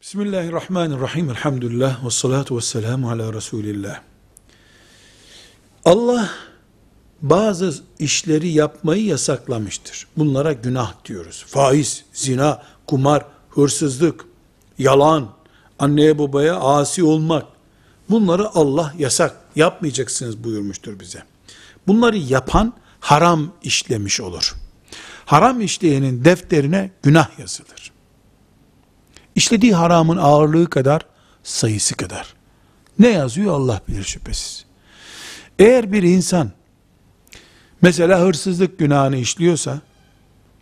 Bismillahirrahmanirrahim. Elhamdülillah. Ve salatu ve selamu ala Resulillah. Allah bazı işleri yapmayı yasaklamıştır. Bunlara günah diyoruz. Faiz, zina, kumar, hırsızlık, yalan, anneye babaya asi olmak. Bunları Allah yasak, yapmayacaksınız buyurmuştur bize. Bunları yapan haram işlemiş olur. Haram işleyenin defterine günah yazılır. İşlediği haramın ağırlığı kadar, sayısı kadar. Ne yazıyor Allah bilir şüphesiz. Eğer bir insan, mesela hırsızlık günahını işliyorsa,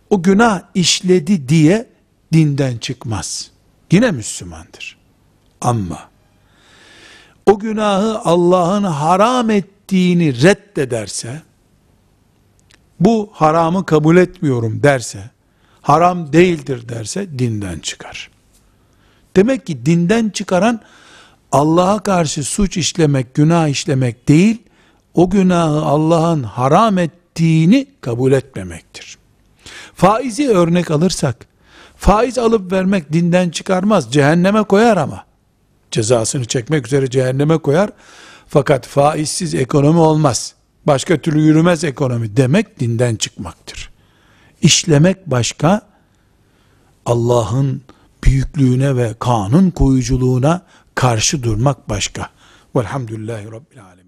o günah işledi diye dinden çıkmaz. Yine Müslümandır. Ama, o günahı Allah'ın haram ettiğini reddederse, bu haramı kabul etmiyorum derse, haram değildir derse dinden çıkar. Demek ki dinden çıkaran Allah'a karşı suç işlemek, günah işlemek değil, o günahı Allah'ın haram ettiğini kabul etmemektir. Faizi örnek alırsak, faiz alıp vermek dinden çıkarmaz, cehenneme koyar ama. Cezasını çekmek üzere cehenneme koyar. Fakat faizsiz ekonomi olmaz. Başka türlü yürümez ekonomi demek dinden çıkmaktır. İşlemek başka, Allah'ın büyüklüğüne ve kanun koyuculuğuna karşı durmak başka. Velhamdülillahi Rabbil Alemin.